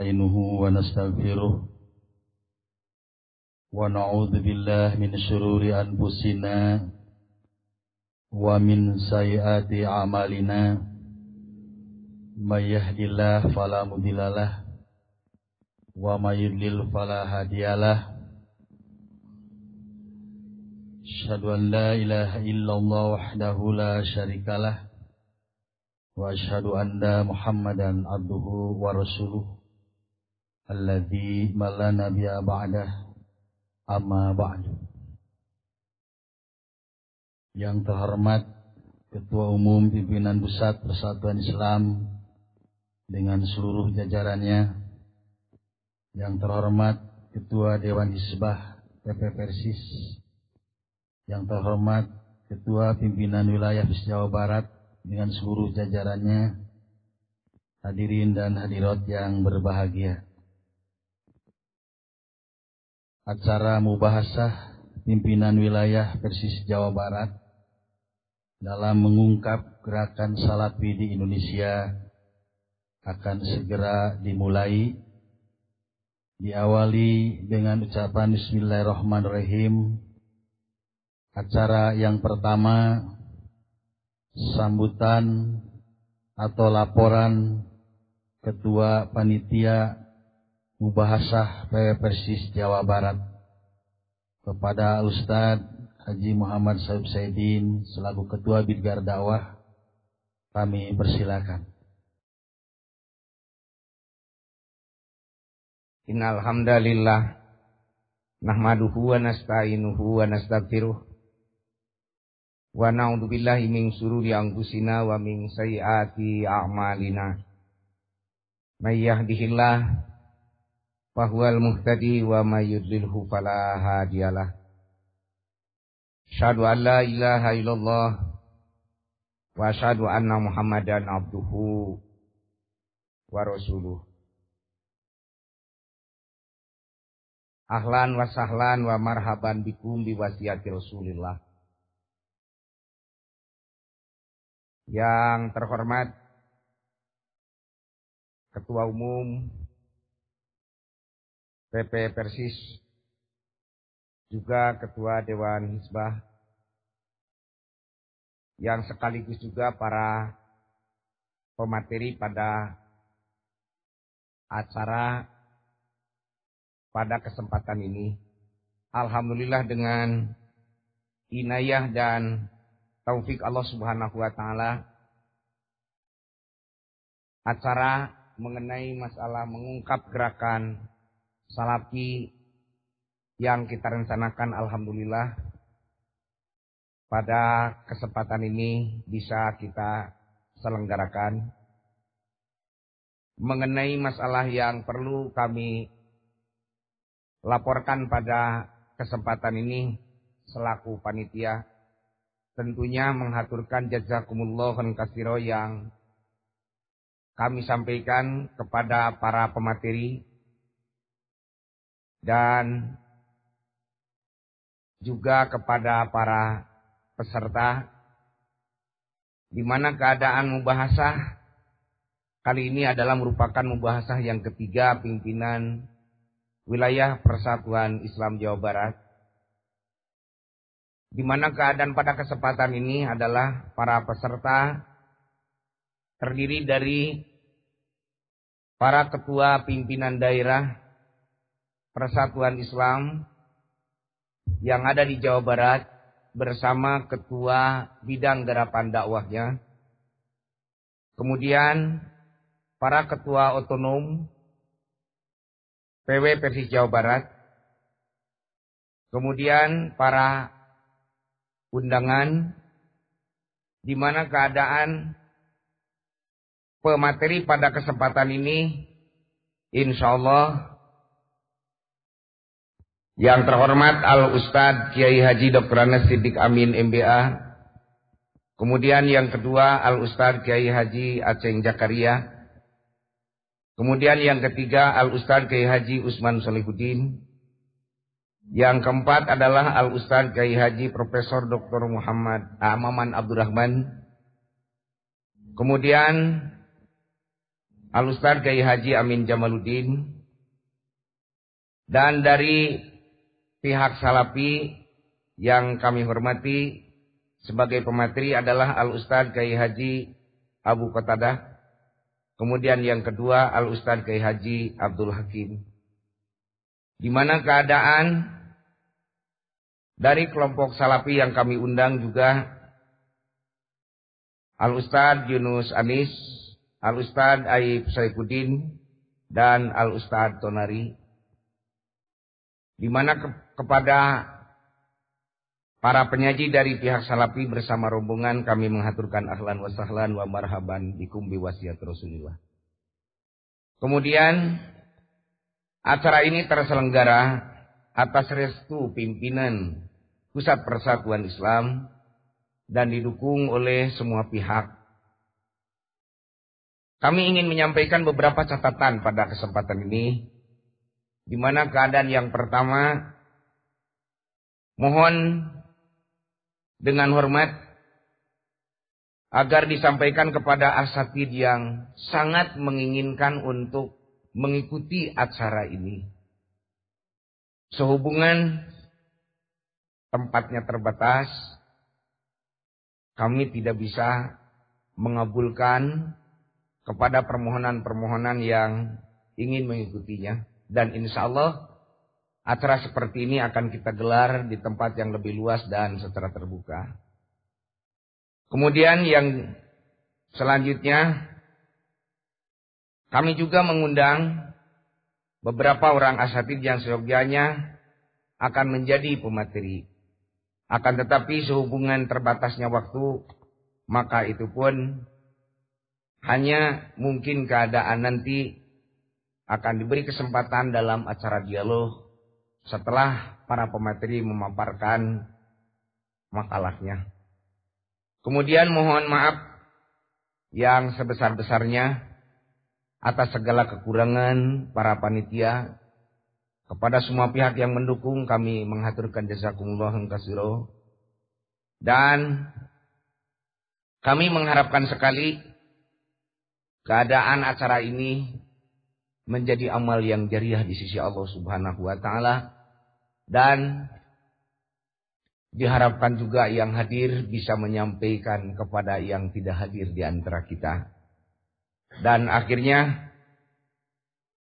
نستعينه ونستغفره ونعوذ بالله من شرور أنفسنا ومن سيئات أعمالنا من يهد الله فلا مضل له ومن يضلل فلا هادي له أشهد أن لا إله إلا الله وحده لا شريك له وأشهد أن محمدا عبده ورسوله alladzi mala nabiyya ba'dah amma ba'du yang terhormat Ketua Umum Pimpinan Pusat Persatuan Islam dengan seluruh jajarannya. Yang terhormat Ketua Dewan Hisbah PP Persis. Yang terhormat Ketua Pimpinan Wilayah Jawa Barat dengan seluruh jajarannya. Hadirin dan hadirat yang berbahagia acara mubahasah pimpinan wilayah Persis Jawa Barat dalam mengungkap gerakan salafi di Indonesia akan segera dimulai. Diawali dengan ucapan Bismillahirrahmanirrahim. Acara yang pertama sambutan atau laporan ketua panitia Mubahasah Persis Jawa Barat kepada Ustadz Haji Muhammad Saib Saidin selaku Ketua Bidgar Dakwah kami persilakan. Innal hamdalillah nahmaduhu wa nasta'inuhu wa nastaghfiruh wa na'udzu billahi min shururi anfusina wa min sayyiati a'malina. May fahuwal muhtadi wa may yudlilhu fala hadiyalah. Asyhadu an la ilaha illallah wa asyhadu anna Muhammadan abduhu wa rasuluh. Ahlan wa sahlan wa marhaban bikum bi wasiati Rasulillah. Yang terhormat Ketua Umum PP Persis, juga Ketua Dewan Hizbah, yang sekaligus juga para pemateri pada acara pada kesempatan ini. Alhamdulillah dengan inayah dan taufik Allah Subhanahu wa taala acara mengenai masalah mengungkap gerakan salafi yang kita rencanakan alhamdulillah pada kesempatan ini bisa kita selenggarakan. Mengenai masalah yang perlu kami laporkan pada kesempatan ini selaku panitia tentunya mengaturkan jazakumullah kasiro yang kami sampaikan kepada para pemateri dan juga kepada para peserta di mana keadaan mubahasah kali ini adalah merupakan mubahasah yang ketiga pimpinan wilayah Persatuan Islam Jawa Barat. Di mana keadaan pada kesempatan ini adalah para peserta terdiri dari para ketua pimpinan daerah Persatuan Islam yang ada di Jawa Barat bersama ketua bidang gerakan dakwahnya. Kemudian para ketua otonom PW Persis Jawa Barat. Kemudian para undangan di mana keadaan pemateri pada kesempatan ini insya Allah yang terhormat Al Ustadz Kiai Haji Dr. Anas Siddiq Amin MBA. Kemudian yang kedua Al Ustadz Kiai Haji Aceh Jakaria. Kemudian yang ketiga Al Ustadz Kiai Haji Usman Solihuddin. Yang keempat adalah Al Ustadz Kiai Haji Profesor Dr. Muhammad Amaman Abdurrahman. Kemudian Al-Ustaz Kiai Haji Amin Jamaluddin dan dari pihak Salafi yang kami hormati sebagai pemateri adalah Al-Ustaz Kiai Haji Abu Qatadah. Kemudian yang kedua Al-Ustaz Kiai Haji Abdul Hakim. Di mana keadaan dari kelompok Salafi yang kami undang juga Al-Ustaz Yunus Anis, Al-Ustaz Aib Saifuddin, dan Al-Ustaz Tonari di mana kepada para penyaji dari pihak Salafi bersama rombongan kami mengaturkan ahlan wa sahlan wa marhaban bikum wasiat Rasulullah. Kemudian acara ini terselenggara atas restu pimpinan Pusat Persatuan Islam dan didukung oleh semua pihak. Kami ingin menyampaikan beberapa catatan pada kesempatan ini di mana keadaan yang pertama mohon dengan hormat agar disampaikan kepada asatid yang sangat menginginkan untuk mengikuti acara ini. Sehubungan tempatnya terbatas, kami tidak bisa mengabulkan kepada permohonan-permohonan yang ingin mengikutinya. Dan insya Allah acara seperti ini akan kita gelar di tempat yang lebih luas dan secara terbuka. Kemudian yang selanjutnya kami juga mengundang beberapa orang asatid yang seyogianya akan menjadi pemateri. Akan tetapi sehubungan terbatasnya waktu, maka itu pun hanya mungkin keadaan nanti akan diberi kesempatan dalam acara dialog setelah para pemateri memaparkan makalahnya. Kemudian mohon maaf yang sebesar-besarnya atas segala kekurangan para panitia. Kepada semua pihak yang mendukung kami mengaturkan jazakumullah kasiro. Dan kami mengharapkan sekali keadaan acara ini menjadi amal yang jariah di sisi Allah Subhanahu wa taala dan diharapkan juga yang hadir bisa menyampaikan kepada yang tidak hadir di antara kita. Dan akhirnya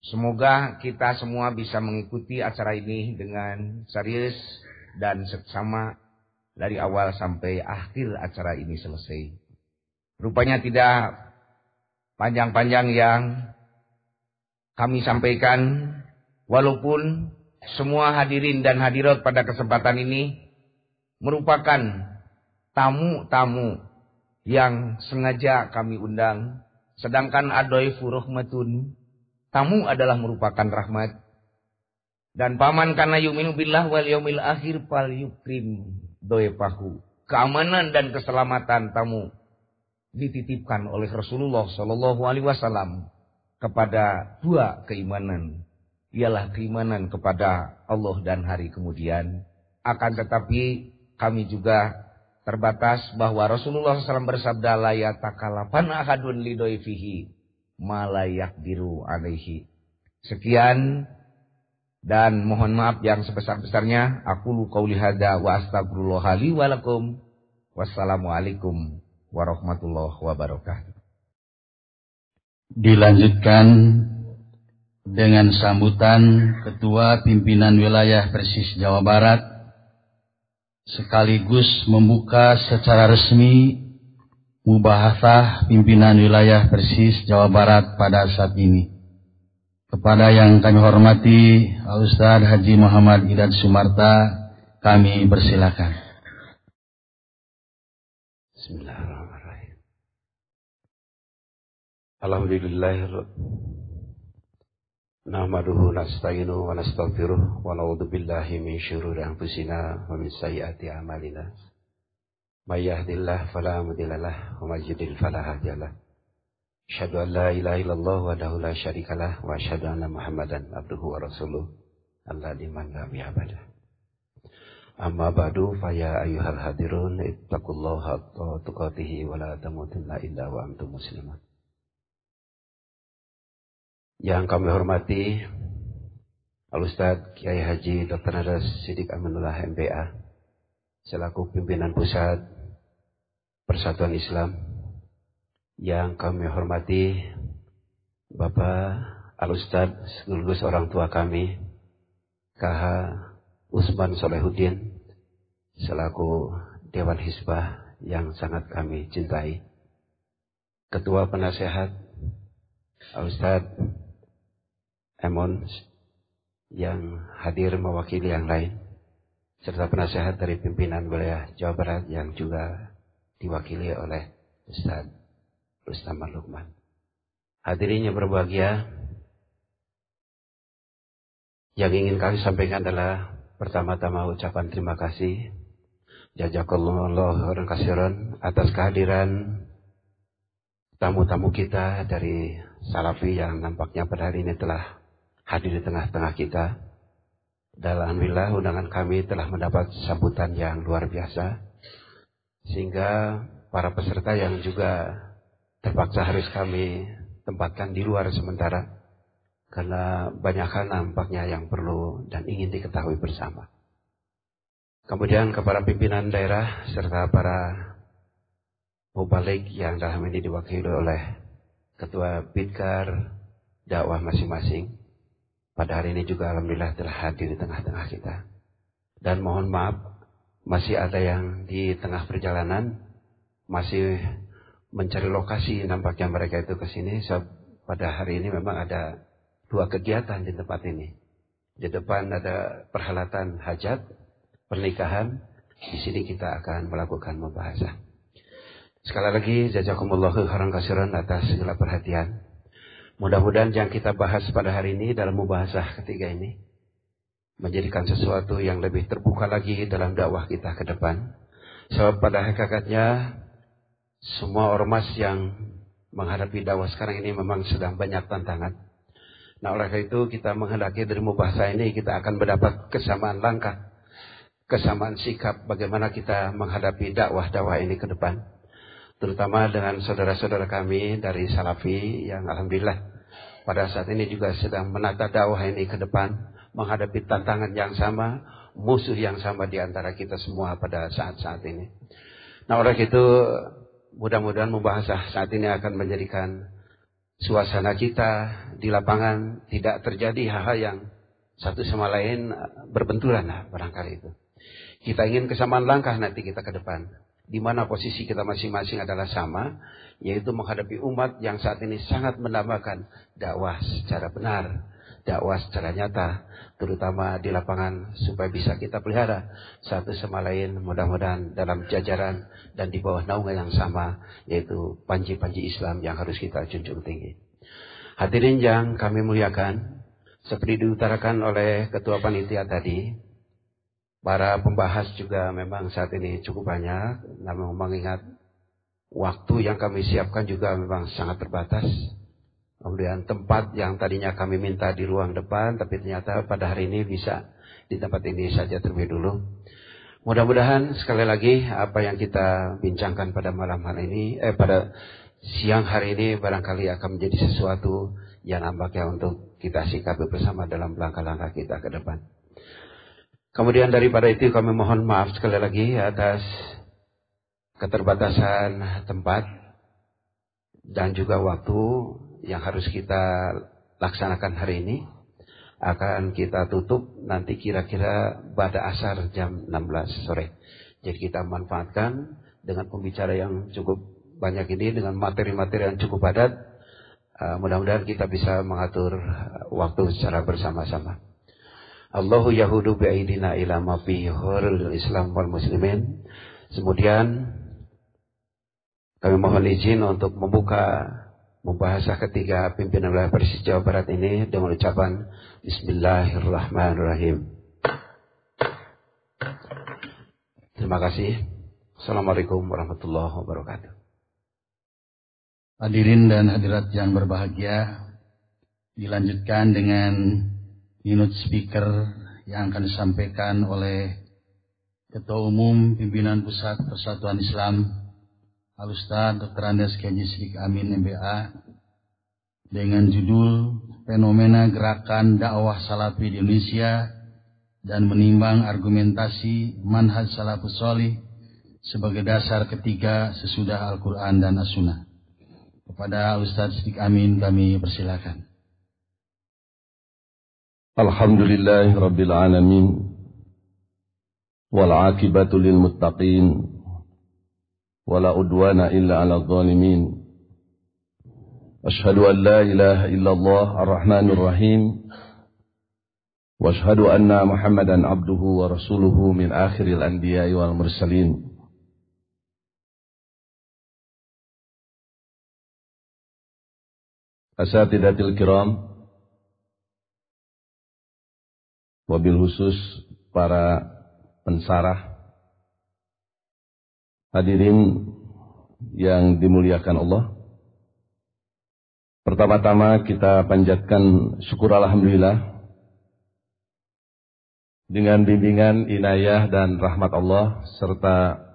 semoga kita semua bisa mengikuti acara ini dengan serius dan seksama dari awal sampai akhir acara ini selesai. Rupanya tidak panjang-panjang yang kami sampaikan walaupun semua hadirin dan hadirat pada kesempatan ini merupakan tamu-tamu yang sengaja kami undang. Sedangkan adoi furuhmatun tamu adalah merupakan rahmat. Dan paman karena yuminu billah wal yaumil akhir fal yukrim doepahu keamanan dan keselamatan tamu dititipkan oleh Rasulullah Shallallahu alaihi wasallam kepada dua keimanan. Ialah keimanan kepada Allah dan hari kemudian. Akan tetapi kami juga terbatas bahwa Rasulullah SAW bersabda layak takalapan ahadun lidoifihi malayak biru alaihi. Sekian dan mohon maaf yang sebesar-besarnya. Aku lu lihada wa astagfirullah li walakum. Wassalamualaikum warahmatullahi wabarakatuh dilanjutkan dengan sambutan Ketua Pimpinan Wilayah Persis Jawa Barat sekaligus membuka secara resmi mubahasah pimpinan wilayah Persis Jawa Barat pada saat ini. Kepada yang kami hormati Ustaz Haji Muhammad Idad Sumarta, kami bersilakan. Bismillahirrahmanirrahim. Alhamdulillah Nastaghfiruh wa na'udzu billahi min syururi anfusina wa min sayyiati a'malina. May yahdihillahu fala mudhillalah wa may yudlil fala hadiyalah. Asyhadu an la ilaha illallah wahdahu la syarikalah wa asyhadu anna Muhammadan abduhu wa rasuluh alladzi man la ya'budu. Amma ba'du fa ya ayyuhal hadirun ittaqullaha haqqa tuqatih wa la tamutunna illa wa antum muslimun. Yang kami hormati Al Ustaz Kiai Haji Dr. Nadas Sidik Aminullah MBA selaku pimpinan pusat Persatuan Islam yang kami hormati Bapak Al Ustaz sekaligus orang tua kami KH Usman Solehuddin selaku Dewan Hisbah yang sangat kami cintai Ketua Penasehat Al Ustaz Emon yang hadir mewakili yang lain, serta penasehat dari pimpinan wilayah Jawa Barat yang juga diwakili oleh Ustaz Rustam Lukman. Hadirin yang berbahagia, yang ingin kami sampaikan adalah pertama-tama ucapan terima kasih Jazakallah orang kasiran atas kehadiran tamu-tamu kita dari Salafi yang nampaknya pada hari ini telah hadir di tengah-tengah kita. Dan Alhamdulillah undangan kami telah mendapat sambutan yang luar biasa. Sehingga para peserta yang juga terpaksa harus kami tempatkan di luar sementara. Karena banyak hal nampaknya yang perlu dan ingin diketahui bersama. Kemudian kepada pimpinan daerah serta para mubalik yang dalam ini diwakili oleh Ketua Bidkar dakwah masing-masing pada hari ini juga Alhamdulillah telah hadir di tengah-tengah kita. Dan mohon maaf, masih ada yang di tengah perjalanan, masih mencari lokasi nampaknya mereka itu ke sini. So, pada hari ini memang ada dua kegiatan di tempat ini. Di depan ada perhelatan hajat, pernikahan. Di sini kita akan melakukan membahasa. Sekali lagi, jazakumullahu khairan kasiran atas segala perhatian. Mudah-mudahan yang kita bahas pada hari ini dalam mubahasah ketiga ini menjadikan sesuatu yang lebih terbuka lagi dalam dakwah kita ke depan. Sebab pada hakikatnya semua ormas yang menghadapi dakwah sekarang ini memang sedang banyak tantangan. Nah oleh karena itu kita menghendaki dari mubahasa ini kita akan mendapat kesamaan langkah, kesamaan sikap bagaimana kita menghadapi dakwah-dakwah ini ke depan terutama dengan saudara-saudara kami dari Salafi yang alhamdulillah pada saat ini juga sedang menata dakwah ini ke depan menghadapi tantangan yang sama, musuh yang sama di antara kita semua pada saat-saat ini. Nah, oleh itu mudah-mudahan membahas saat ini akan menjadikan suasana kita di lapangan tidak terjadi hal-hal yang satu sama lain berbenturan lah barangkali itu. Kita ingin kesamaan langkah nanti kita ke depan di mana posisi kita masing-masing adalah sama, yaitu menghadapi umat yang saat ini sangat menambahkan dakwah secara benar, dakwah secara nyata, terutama di lapangan supaya bisa kita pelihara satu sama lain mudah-mudahan dalam jajaran dan di bawah naungan yang sama, yaitu panji-panji Islam yang harus kita junjung tinggi. Hadirin yang kami muliakan, seperti diutarakan oleh Ketua Panitia tadi, Para pembahas juga memang saat ini cukup banyak, namun mengingat waktu yang kami siapkan juga memang sangat terbatas. Kemudian tempat yang tadinya kami minta di ruang depan, tapi ternyata pada hari ini bisa di tempat ini saja terlebih dulu. Mudah-mudahan sekali lagi apa yang kita bincangkan pada malam hari ini, eh pada siang hari ini barangkali akan menjadi sesuatu yang nampaknya untuk kita sikapi bersama dalam langkah-langkah kita ke depan. Kemudian daripada itu kami mohon maaf sekali lagi atas keterbatasan tempat dan juga waktu yang harus kita laksanakan hari ini. Akan kita tutup nanti kira-kira pada asar jam 16 sore. Jadi kita manfaatkan dengan pembicara yang cukup banyak ini dengan materi-materi yang cukup padat. Uh, mudah-mudahan kita bisa mengatur waktu secara bersama-sama. Allahu yahudu bi'aidina ila ma Islam wal muslimin. Kemudian kami mohon izin untuk membuka membahasa ketiga pimpinan wilayah Persis Jawa Barat ini dengan ucapan Bismillahirrahmanirrahim. Terima kasih. Assalamualaikum warahmatullahi wabarakatuh. Hadirin dan hadirat yang berbahagia, dilanjutkan dengan minute speaker yang akan disampaikan oleh Ketua Umum Pimpinan Pusat Persatuan Islam Al-Ustaz Dr. Andes Kiai Sidik Amin MBA dengan judul Fenomena Gerakan Dakwah Salafi di Indonesia dan menimbang argumentasi manhaj salafus solih sebagai dasar ketiga sesudah Al-Quran dan As-Sunnah. Kepada Ustaz Sidik Amin kami persilakan. الحمد لله رب العالمين والعاقبة للمتقين ولا أدوان إلا على الظالمين. أشهد أن لا إله إلا الله الرحمن الرحيم. وأشهد أن محمدا عبده ورسوله من آخر الأنبياء والمرسلين. أساتذتي الكرام Wabil khusus para pensarah Hadirin yang dimuliakan Allah Pertama-tama kita panjatkan syukur Alhamdulillah Dengan bimbingan inayah dan rahmat Allah Serta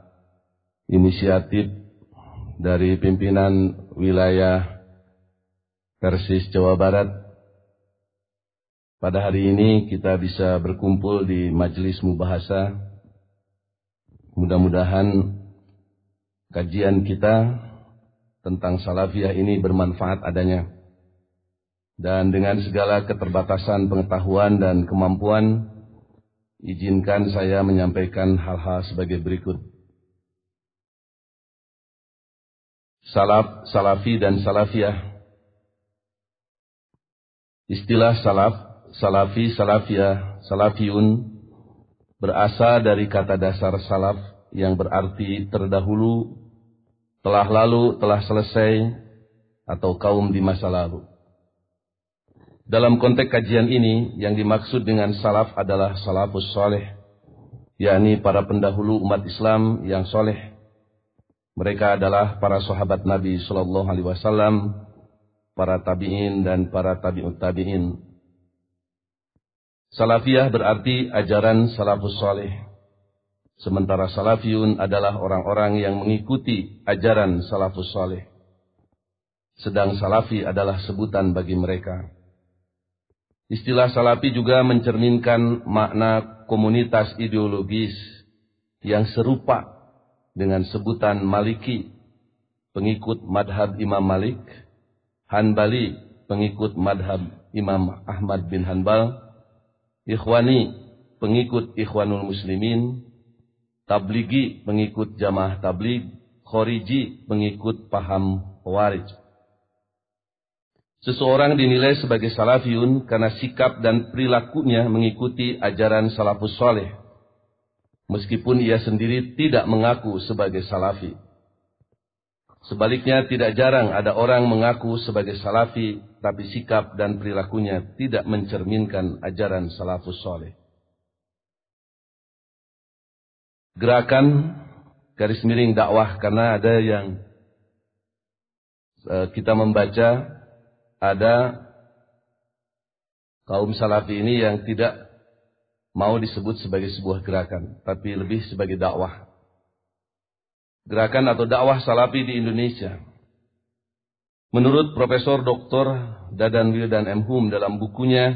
inisiatif dari pimpinan wilayah Persis Jawa Barat. Pada hari ini kita bisa berkumpul di majelis mubahasa. Mudah-mudahan kajian kita tentang salafiyah ini bermanfaat adanya. Dan dengan segala keterbatasan pengetahuan dan kemampuan, izinkan saya menyampaikan hal-hal sebagai berikut. Salaf, salafi dan salafiyah Istilah salaf, salafi, salafiyah, salafiyun berasal dari kata dasar salaf yang berarti terdahulu, telah lalu, telah selesai, atau kaum di masa lalu. Dalam konteks kajian ini, yang dimaksud dengan salaf adalah salafus soleh, yakni para pendahulu umat Islam yang soleh. Mereka adalah para sahabat Nabi Shallallahu Alaihi Wasallam para tabi'in dan para tabi'ut tabi'in. Salafiyah berarti ajaran salafus soleh. Sementara salafiyun adalah orang-orang yang mengikuti ajaran salafus soleh. Sedang salafi adalah sebutan bagi mereka. Istilah salafi juga mencerminkan makna komunitas ideologis yang serupa dengan sebutan maliki, pengikut madhab Imam Malik, Hanbali pengikut madhab Imam Ahmad bin Hanbal, Ikhwani pengikut Ikhwanul Muslimin, Tabligi pengikut Jamaah Tablig, Khoriji pengikut paham Warij. Seseorang dinilai sebagai salafiyun karena sikap dan perilakunya mengikuti ajaran salafus soleh. Meskipun ia sendiri tidak mengaku sebagai salafi. Sebaliknya tidak jarang ada orang mengaku sebagai salafi tapi sikap dan perilakunya tidak mencerminkan ajaran salafus soleh. Gerakan garis miring dakwah karena ada yang uh, kita membaca ada kaum salafi ini yang tidak mau disebut sebagai sebuah gerakan tapi lebih sebagai dakwah gerakan atau dakwah salafi di Indonesia. Menurut Profesor Dr. Dadan Wildan M. Hum dalam bukunya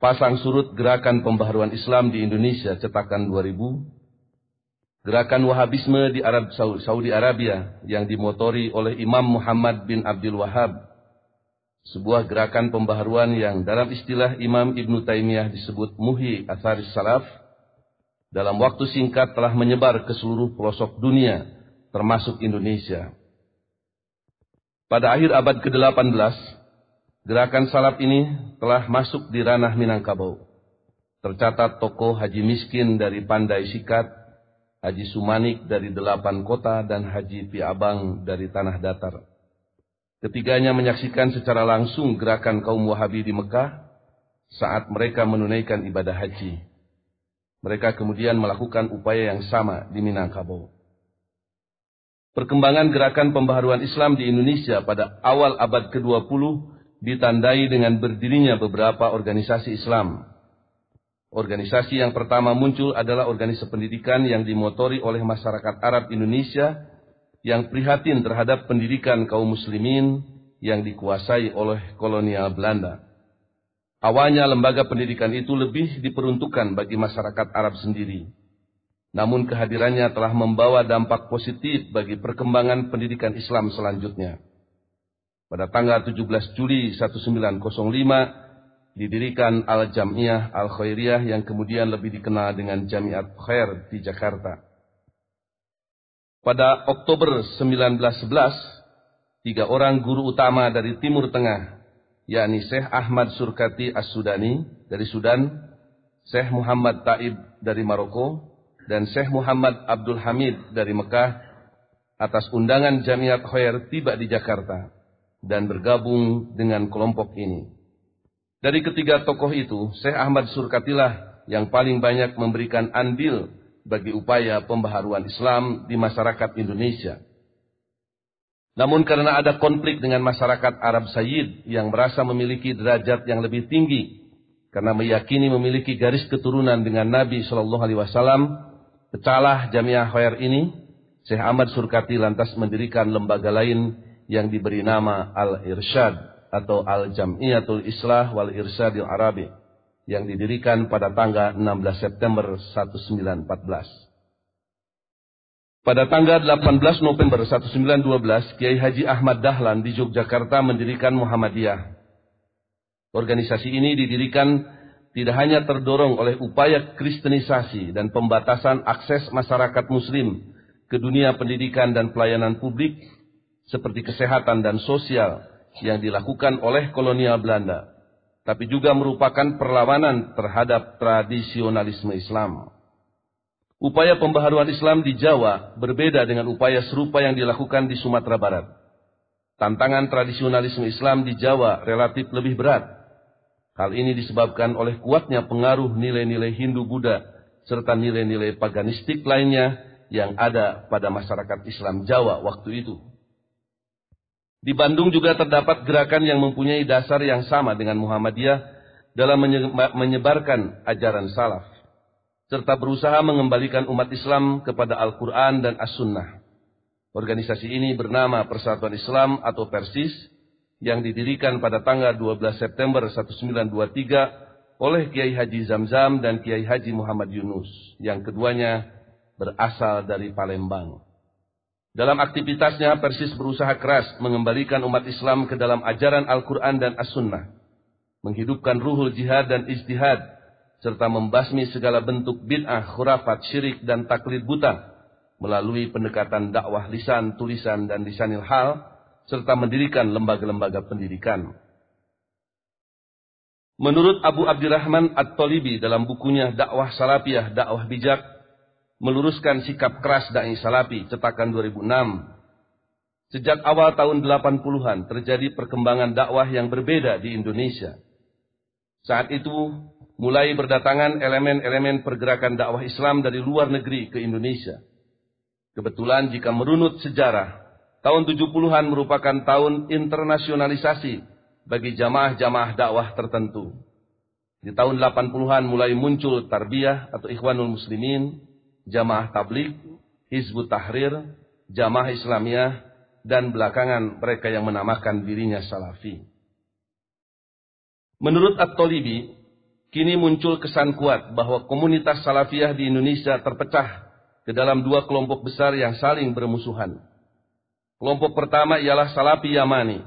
Pasang Surut Gerakan Pembaharuan Islam di Indonesia cetakan 2000, gerakan Wahabisme di Arab Saudi Arabia yang dimotori oleh Imam Muhammad bin Abdul Wahab, sebuah gerakan pembaharuan yang dalam istilah Imam Ibn Taimiyah disebut Muhi Atharis Salaf, dalam waktu singkat telah menyebar ke seluruh pelosok dunia termasuk Indonesia. Pada akhir abad ke-18, gerakan salaf ini telah masuk di ranah Minangkabau. Tercatat tokoh Haji Miskin dari Pandai Sikat, Haji Sumanik dari delapan kota, dan Haji Piabang dari Tanah Datar. Ketiganya menyaksikan secara langsung gerakan kaum Wahabi di Mekah saat mereka menunaikan ibadah haji. Mereka kemudian melakukan upaya yang sama di Minangkabau. Perkembangan gerakan pembaharuan Islam di Indonesia pada awal abad ke-20 ditandai dengan berdirinya beberapa organisasi Islam. Organisasi yang pertama muncul adalah organisasi pendidikan yang dimotori oleh masyarakat Arab Indonesia yang prihatin terhadap pendidikan kaum muslimin yang dikuasai oleh kolonial Belanda. Awalnya lembaga pendidikan itu lebih diperuntukkan bagi masyarakat Arab sendiri. Namun kehadirannya telah membawa dampak positif bagi perkembangan pendidikan Islam selanjutnya. Pada tanggal 17 Juli 1905 didirikan Al-Jam'iyah Al-Khairiyah yang kemudian lebih dikenal dengan Jamiat Khair di Jakarta. Pada Oktober 1911 tiga orang guru utama dari Timur Tengah, yakni Syekh Ahmad Surkati As-Sudani dari Sudan, Syekh Muhammad Taib dari Maroko, dan Syekh Muhammad Abdul Hamid dari Mekah, atas undangan Jamiat Khair tiba di Jakarta dan bergabung dengan kelompok ini. Dari ketiga tokoh itu, Syekh Ahmad Surkatilah yang paling banyak memberikan andil bagi upaya pembaharuan Islam di masyarakat Indonesia namun karena ada konflik dengan masyarakat Arab Sayyid yang merasa memiliki derajat yang lebih tinggi karena meyakini memiliki garis keturunan dengan Nabi Shallallahu Alaihi Wasallam, pecahlah Jamiah Khair ini. Syekh Ahmad Surkati lantas mendirikan lembaga lain yang diberi nama Al-Irsyad atau Al-Jam'iyatul Islah wal Irsyadil Arabi yang didirikan pada tanggal 16 September 1914. Pada tanggal 18 November 1912, Kiai Haji Ahmad Dahlan di Yogyakarta mendirikan Muhammadiyah. Organisasi ini didirikan tidak hanya terdorong oleh upaya kristenisasi dan pembatasan akses masyarakat muslim ke dunia pendidikan dan pelayanan publik seperti kesehatan dan sosial yang dilakukan oleh kolonial Belanda, tapi juga merupakan perlawanan terhadap tradisionalisme Islam. Upaya pembaharuan Islam di Jawa berbeda dengan upaya serupa yang dilakukan di Sumatera Barat. Tantangan tradisionalisme Islam di Jawa relatif lebih berat. Hal ini disebabkan oleh kuatnya pengaruh nilai-nilai Hindu-Buddha serta nilai-nilai paganistik lainnya yang ada pada masyarakat Islam Jawa waktu itu. Di Bandung juga terdapat gerakan yang mempunyai dasar yang sama dengan Muhammadiyah dalam menyebarkan ajaran salaf serta berusaha mengembalikan umat Islam kepada Al-Quran dan As-Sunnah. Organisasi ini bernama Persatuan Islam atau Persis yang didirikan pada tanggal 12 September 1923 oleh Kiai Haji Zamzam dan Kiai Haji Muhammad Yunus yang keduanya berasal dari Palembang. Dalam aktivitasnya Persis berusaha keras mengembalikan umat Islam ke dalam ajaran Al-Quran dan As-Sunnah. Menghidupkan ruhul jihad dan istihad serta membasmi segala bentuk bid'ah, khurafat, syirik dan taklid buta melalui pendekatan dakwah lisan, tulisan dan lisanil hal serta mendirikan lembaga-lembaga pendidikan. Menurut Abu Abdurrahman At-Talibi dalam bukunya Dakwah Salafiyah, Dakwah Bijak, meluruskan sikap keras dai salafi cetakan 2006. Sejak awal tahun 80-an terjadi perkembangan dakwah yang berbeda di Indonesia. Saat itu mulai berdatangan elemen-elemen pergerakan dakwah Islam dari luar negeri ke Indonesia. Kebetulan jika merunut sejarah, tahun 70-an merupakan tahun internasionalisasi bagi jamaah-jamaah dakwah tertentu. Di tahun 80-an mulai muncul tarbiyah atau ikhwanul muslimin, jamaah tablik, hizbut tahrir, jamaah islamiyah, dan belakangan mereka yang menamakan dirinya salafi. Menurut At-Tolibi, Kini muncul kesan kuat bahwa komunitas salafiyah di Indonesia terpecah ke dalam dua kelompok besar yang saling bermusuhan. Kelompok pertama ialah Salafi Yamani,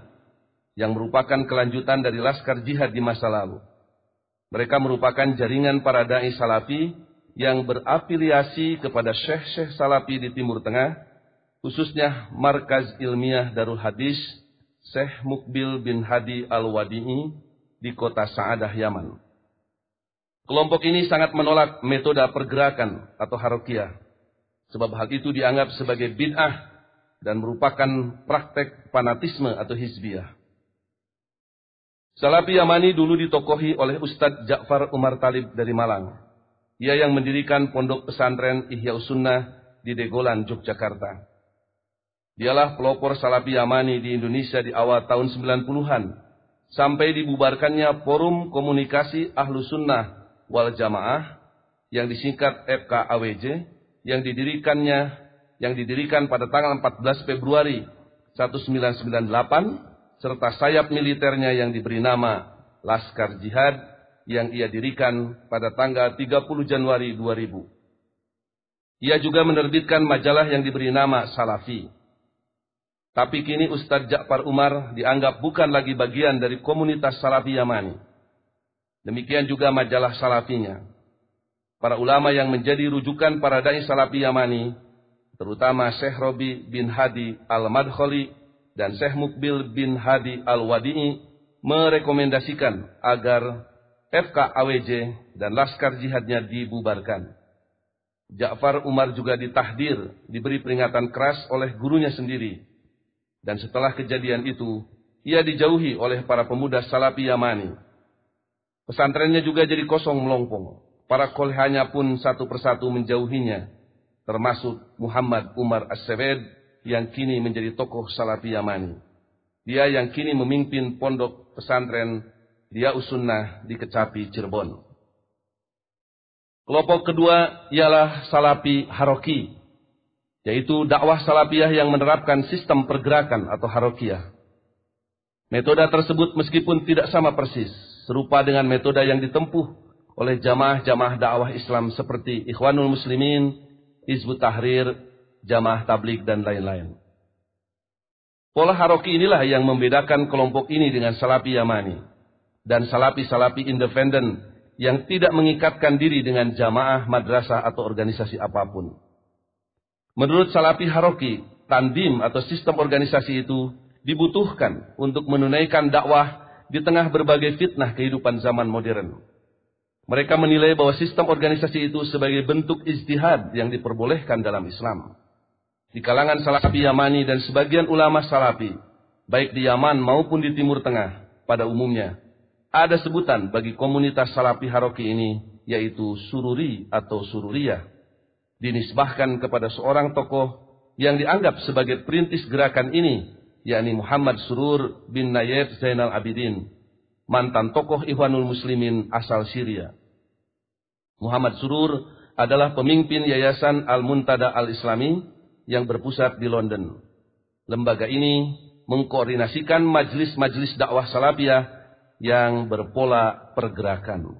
yang merupakan kelanjutan dari Laskar Jihad di masa lalu. Mereka merupakan jaringan para da'i Salafi yang berafiliasi kepada syekh-syekh Salafi di Timur Tengah, khususnya Markaz Ilmiah Darul Hadis Syekh Mukbil bin Hadi Al-Wadi'i di kota Sa'adah, Yaman. Kelompok ini sangat menolak metode pergerakan atau harokiah. Sebab hal itu dianggap sebagai bid'ah dan merupakan praktek fanatisme atau hizbiyah. Salafi Yamani dulu ditokohi oleh Ustadz Ja'far Umar Talib dari Malang. Ia yang mendirikan pondok pesantren Ihya Sunnah di Degolan, Yogyakarta. Dialah pelopor Salafi Yamani di Indonesia di awal tahun 90-an. Sampai dibubarkannya Forum Komunikasi Ahlu Sunnah wal Jamaah yang disingkat FKAWJ yang didirikannya yang didirikan pada tanggal 14 Februari 1998 serta sayap militernya yang diberi nama Laskar Jihad yang ia dirikan pada tanggal 30 Januari 2000. Ia juga menerbitkan majalah yang diberi nama Salafi. Tapi kini Ustadz Ja'far Umar dianggap bukan lagi bagian dari komunitas Salafi Yamani. Demikian juga majalah Salafinya. Para ulama yang menjadi rujukan para dai Salafi Yamani, terutama Syekh Robi bin Hadi Al-Madkhali dan Syekh Mukbil bin Hadi Al-Wadi'i merekomendasikan agar FKAWJ dan Laskar Jihadnya dibubarkan. Ja'far Umar juga ditahdir, diberi peringatan keras oleh gurunya sendiri. Dan setelah kejadian itu, ia dijauhi oleh para pemuda Salafi Yamani. Pesantrennya juga jadi kosong melompong. Para kolhanya pun satu persatu menjauhinya, termasuk Muhammad Umar As-Sewed yang kini menjadi tokoh Salafi Yamani. Dia yang kini memimpin pondok pesantren Dia Usunnah di Kecapi Cirebon. Kelompok kedua ialah Salafi Haroki, yaitu dakwah Salafiyah yang menerapkan sistem pergerakan atau Harokiyah. Metode tersebut meskipun tidak sama persis, serupa dengan metode yang ditempuh oleh jamaah-jamaah dakwah Islam seperti Ikhwanul Muslimin, Hizbut Tahrir, Jamaah Tablik, dan lain-lain. Pola Haroki inilah yang membedakan kelompok ini dengan Salafi Yamani dan Salafi-Salafi independen yang tidak mengikatkan diri dengan jamaah, madrasah, atau organisasi apa pun. Menurut Salafi Haroki, tandim atau sistem organisasi itu dibutuhkan untuk menunaikan dakwah di tengah berbagai fitnah kehidupan zaman modern. Mereka menilai bahwa sistem organisasi itu sebagai bentuk ijtihad yang diperbolehkan dalam Islam. Di kalangan Salafi Yamani dan sebagian ulama Salafi, baik di Yaman maupun di Timur Tengah, pada umumnya, ada sebutan bagi komunitas Salafi Haroki ini, yaitu Sururi atau Sururiyah. Dinisbahkan kepada seorang tokoh yang dianggap sebagai perintis gerakan ini, yakni Muhammad Surur bin Nayef Zainal Abidin, mantan tokoh Ikhwanul Muslimin asal Syria. Muhammad Surur adalah pemimpin Yayasan Al-Muntada Al-Islami yang berpusat di London. Lembaga ini mengkoordinasikan majlis-majlis dakwah salafiyah yang berpola pergerakan.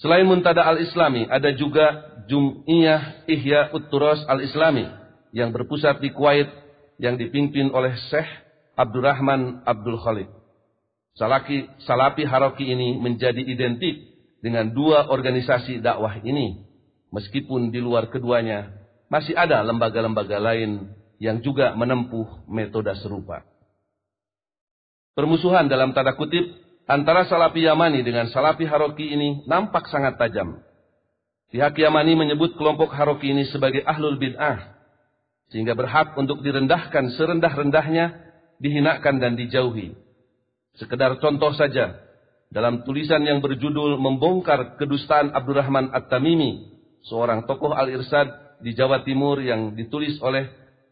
Selain Muntada Al-Islami, ada juga Jum'iyah Ihya Utturos Al-Islami yang berpusat di Kuwait yang dipimpin oleh Syekh Abdurrahman Abdul Khalid. Salaki, Salafi Haroki ini menjadi identik dengan dua organisasi dakwah ini. Meskipun di luar keduanya masih ada lembaga-lembaga lain yang juga menempuh metode serupa. Permusuhan dalam tanda kutip antara Salafi Yamani dengan Salafi Haroki ini nampak sangat tajam. Pihak Yamani menyebut kelompok Haroki ini sebagai ahlul bid'ah, sehingga berhak untuk direndahkan serendah-rendahnya, dihinakan dan dijauhi. Sekedar contoh saja, dalam tulisan yang berjudul Membongkar Kedustaan Abdurrahman At-Tamimi, seorang tokoh Al-Irsad di Jawa Timur yang ditulis oleh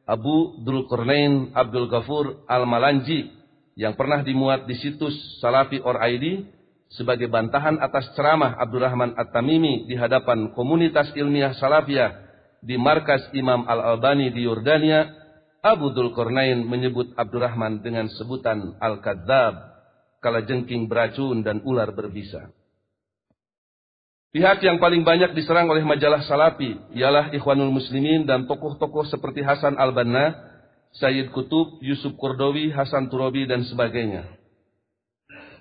Abu Dulqurnain Abdul Ghafur Al-Malanji yang pernah dimuat di situs Salafi or ID sebagai bantahan atas ceramah Abdurrahman At-Tamimi di hadapan komunitas ilmiah Salafiyah di markas Imam Al-Albani di Yordania, Abu Dzulqarnain menyebut Abdurrahman dengan sebutan Al-Kadzab, kala jengking beracun dan ular berbisa. Pihak yang paling banyak diserang oleh majalah Salafi ialah Ikhwanul Muslimin dan tokoh-tokoh seperti Hasan Al-Banna Sayyid Kutub, Yusuf Kordowi, Hasan Turabi, dan sebagainya.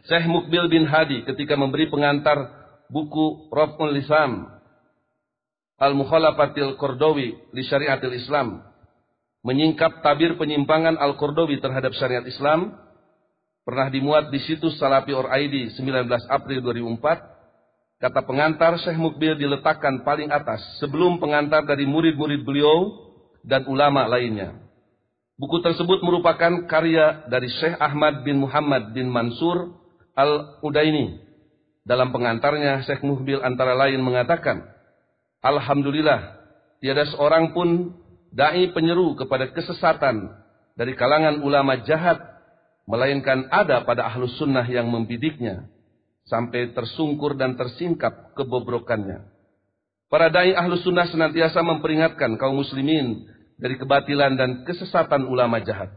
Syekh Mukbil bin Hadi ketika memberi pengantar buku Raf'ul Lisam Al-Mukhalafatil Kordowi li Syariatil Islam menyingkap tabir penyimpangan Al-Kordowi terhadap syariat Islam pernah dimuat di situs Salafi Or ID 19 April 2004 kata pengantar Syekh Mukbil diletakkan paling atas sebelum pengantar dari murid-murid beliau dan ulama lainnya Buku tersebut merupakan karya dari Syekh Ahmad bin Muhammad bin Mansur Al-Udaini. Dalam pengantarnya, Syekh Muhbil antara lain mengatakan, Alhamdulillah, tiada seorang pun da'i penyeru kepada kesesatan dari kalangan ulama jahat, melainkan ada pada ahlus sunnah yang membidiknya, sampai tersungkur dan tersingkap kebobrokannya. Para da'i ahlus sunnah senantiasa memperingatkan kaum muslimin dari kebatilan dan kesesatan ulama jahat.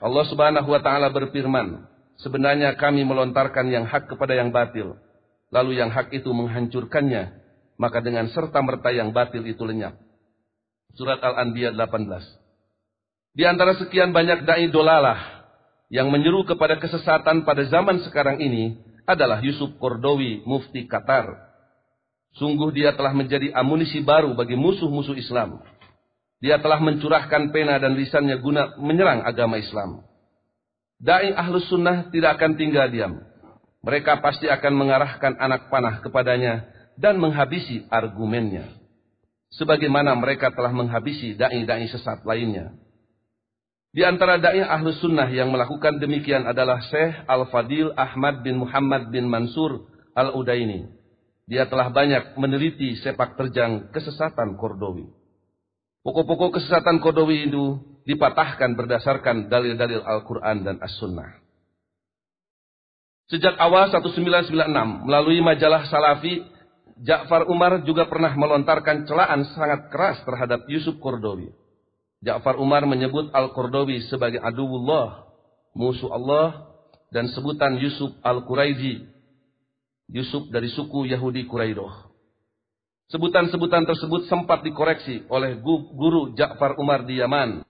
Allah Subhanahu wa taala berfirman, sebenarnya kami melontarkan yang hak kepada yang batil, lalu yang hak itu menghancurkannya, maka dengan serta merta yang batil itu lenyap. Surat Al-Anbiya 18. Di antara sekian banyak dai dolalah yang menyeru kepada kesesatan pada zaman sekarang ini adalah Yusuf Kordowi, mufti Qatar. Sungguh dia telah menjadi amunisi baru bagi musuh-musuh Islam. Dia telah mencurahkan pena dan lisannya guna menyerang agama Islam. Dai ahlus sunnah tidak akan tinggal diam. Mereka pasti akan mengarahkan anak panah kepadanya dan menghabisi argumennya. Sebagaimana mereka telah menghabisi dai-dai sesat lainnya. Di antara dai ahlus sunnah yang melakukan demikian adalah Syekh Al-Fadil Ahmad bin Muhammad bin Mansur Al-Udaini. Dia telah banyak meneliti sepak terjang kesesatan Kordowi. Pokok-pokok kesesatan Kordowi itu dipatahkan berdasarkan dalil-dalil Al-Quran dan As-Sunnah. Sejak awal 1996, melalui majalah Salafi, Ja'far Umar juga pernah melontarkan celaan sangat keras terhadap Yusuf Kordowi. Ja'far Umar menyebut Al-Kordowi sebagai aduullah, musuh Allah, dan sebutan Yusuf Al-Quraidi Yusuf dari suku Yahudi Quraidah. Sebutan-sebutan tersebut sempat dikoreksi oleh guru Ja'far Umar di Yaman.